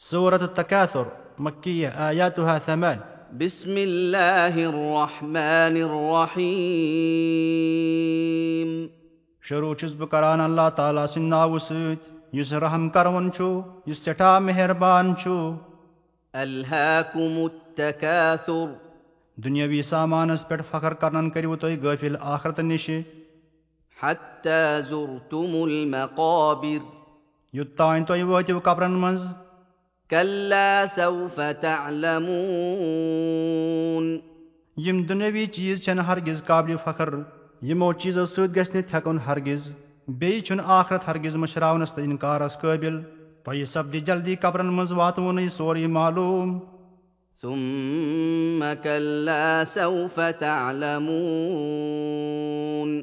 سورة التكاثر مكية آياتها ثمان. بسم الله الرحمن الرحيم. شروع چھُس بہٕ کران اللہ تعالیٰ سٕنٛدِ ناوٕ سۭتۍ یُس رحم کرون چھُ یُس سٮ۪ٹھاہ مہربان چھُ ألهاكم التكاثر دُنیٲوی سامانس پٮ۪ٹھ فخر کرنن کٔرِو تُہۍ غٲفِل حتى زرتم المقابر. یوٚتانۍ تُہۍ وٲتِو قبرن منٛز كلا سوف تعلمون یِم دُنیٲوی چیٖز چھنہٕ ہرگِز قابلہِ فخر یِمو چیٖزو سۭتۍ گژھِ نہٕ تھٮ۪کُن ہرگِز۔ بیٚیہِ چھُنہٕ آخرت ہرگِز مٔشراونس تہٕ اِنکارس قٲبِل۔ تۄہہِ سپدِ جلدی قبرن منٛز واتوُنٕے سورُے معلوٗم۔ ثم كلا سوف تعلمون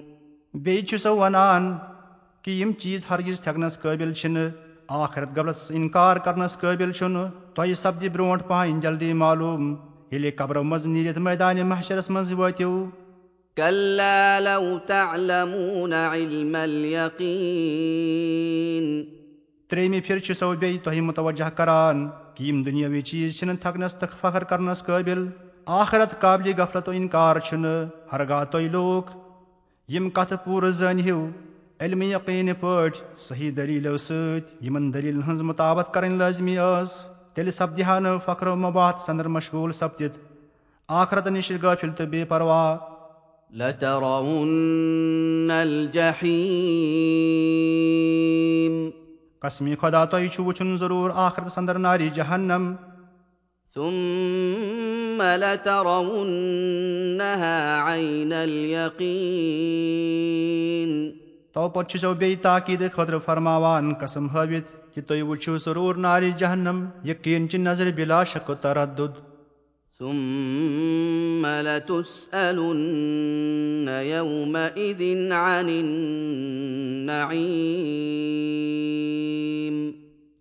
بیٚیہِ چھُ سو ونان کہِ یِم چیٖز ہرگِز تھٮ۪کنس قٲبِل چھِنہٕ آخرت غبلس اِنکار کرنس قٲبِل چھُنہٕ تۄہہِ سپدِ برونٛٹھ پہن جلدی معلوٗم ییٚلہِ قبرو منٛز نیٖرِتھ مٲدانہِ محشرس منٛز وٲتِو كلا لو تعلمون علم اليقين ترٛیٚیمہِ پھِرِ چھُ سو بیٚیہِ تۄہہِ مُتوجہ کران کہِ یِم دُنیٲوی چیٖز چھِنہٕ تھکنس تہٕ فخر کرنس قٲبِل آخرت قابلہِ غفلت اِنکار چھُنہٕ ہرگاہ تُہۍ لوٗکھ یِم کتھٕ پوٗرٕ زٲنہِو علمہِ یقیٖنہِ پٲٹھۍ صحیح دٔلیٖلو سۭتۍ یِمن دٔلیٖلن ہٕنٛز مُطابت کرٕنۍ لٲزمی ٲس تیٚلہِ سپدِ ہا نہٕ فخرو مبات سندر مشغوٗل سپدِتھ آخرت نِش غٲفِل تہٕ بے پرواہ لترون الجحيم قسمی خۄدا تۄہہِ چھُ وٕچھُن ضروٗر آخرت سندر ناری جہنم ثم لترونها عين اليقين تو پتہٕ چھُ سو بیٚیہِ تاکیٖدٕ خٲطرٕ فرماوان قسم ہٲوِتھ کہِ تُہۍ وٕچھِو ضروٗر نارِ جہنم یقیٖن چہِ نظرِ بِلا شک تردُد ثم لتسالن يومئذ عن النعيم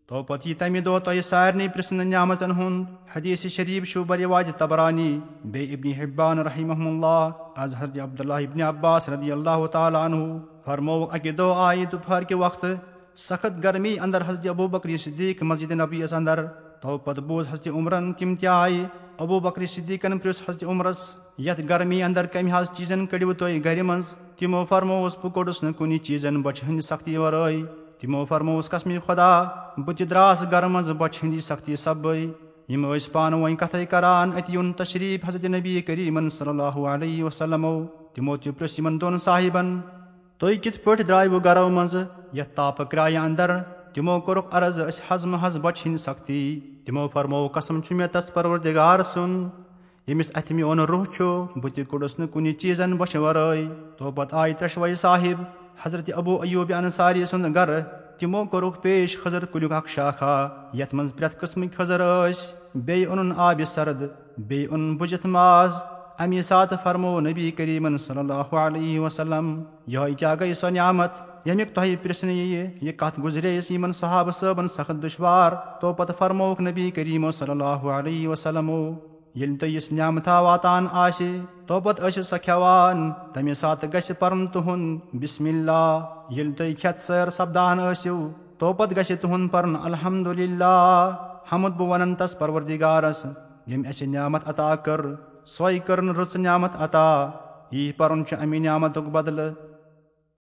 تو پتہٕ یی تمہِ دۄہ تۄہہِ سارنٕے پرژھنہٕ نعمژن ہُنٛد حدیث شریٖف چھُ بر واجہِ تبرانی بیٚیہِ ابنِ حبان رحمہ اللہ از حضرت عبداللہ ابنِ عباس رضی اللہ تعالیٰ عنہ فرمووُکھ اکہِ دۄہ آیہِ دُپہر کہِ وقتہٕ سخت گرمی انٛدر حضرت ابوٗ بکری صدیٖق مسجِد نبی یس انٛدر تو پتہٕ بوٗز حضرتِ عمرن تِم تہِ آیہِ ابوٗ بکری صدیٖقن پرٛژھ حضرتِ عمرس یتھ گرمی انٛدر کمہِ حظ چیٖزن کٔڑِو تُہۍ گرِ منٛز تِمو فرمووُس بہٕ کوٚڑُس نہٕ کُنہِ چیٖزن بۄچھِ ہٕنٛدِ سختی ورٲے تِمو فرمووُس قسمہِ خۄدا بہٕ تہِ درٛاس گرٕ منٛز بۄچھِ ہٕنٛدی سختی سببٕے یِم ٲسۍ پانہٕ ؤنۍ کتھے کران اَتہِ یُن تشریٖف حضرتِ نبی کریٖمن صلی تُہۍ کِتھ پٲٹھۍ درٛایوٕ گرو منٛزٕ یتھ تاپہٕ کرایہِ انٛدر تِمو کوٚرُکھ عرض أسۍ حظ محض بۄچھِ ہٕنٛدِ سختی تِمو فرموو قسم چھُ مےٚ تس پروردِگار سُنٛد ییٚمِس اتھِ میون روح چھُ بہٕ تہِ کوٚڑُس نہٕ کُنہِ چیٖزن بۄچھِ ورٲے تو پتہٕ آیہِ ترٛٮ۪شوے صاحب حضرتِ ابوٗ ایوٗب انصاری سُنٛد گرٕ تِمو کوٚرُکھ پیش خٔزٕر کُلیُک اکھ شاخا یتھ منٛز پرٛٮ۪تھ قٕسمٕکۍ خٔزٕر ٲسۍ بیٚیہِ اوٚنُن آبِ سرد بیٚیہِ اوٚنُن بُجِتھ ماز اَمہِ ساتہٕ فرموو نبی کریٖمن صلی اللہ علیہ وسلم یِہوے کیٛاہ گٔے سۄ نعمت ییٚمیُک تۄہہِ پرژھنہٕ یِیہِ یہِ کتھ گُزرییس یِمن صحابہٕ صٲبن سخت دُشوار تو پتہٕ فرمووُکھ نبی کریٖمو صلی اللہ علیہ وسلمو ییٚلہِ تۄہہِ یِژھ نعمتا واتان آسہِ تو پتہٕ ٲسِو سۄ کھٮ۪وان تمہِ ساتہٕ گژھِ پرُن تُہُنٛد بِسمِ اللہ ییٚلہِ تُہۍ کھٮ۪تھ سیر سپدان ٲسِو تو پتہٕ گژھِ تُہُنٛد پرُن الحمدُاللہ حمد بہٕ ونان تس پروردِگارس ییٚمۍ اسہِ نعمت عطا کٔر سۄے کٔرٕن رٕژ نعمت عطا یی پرُن چھُ امہِ نعمتُک بدلہٕ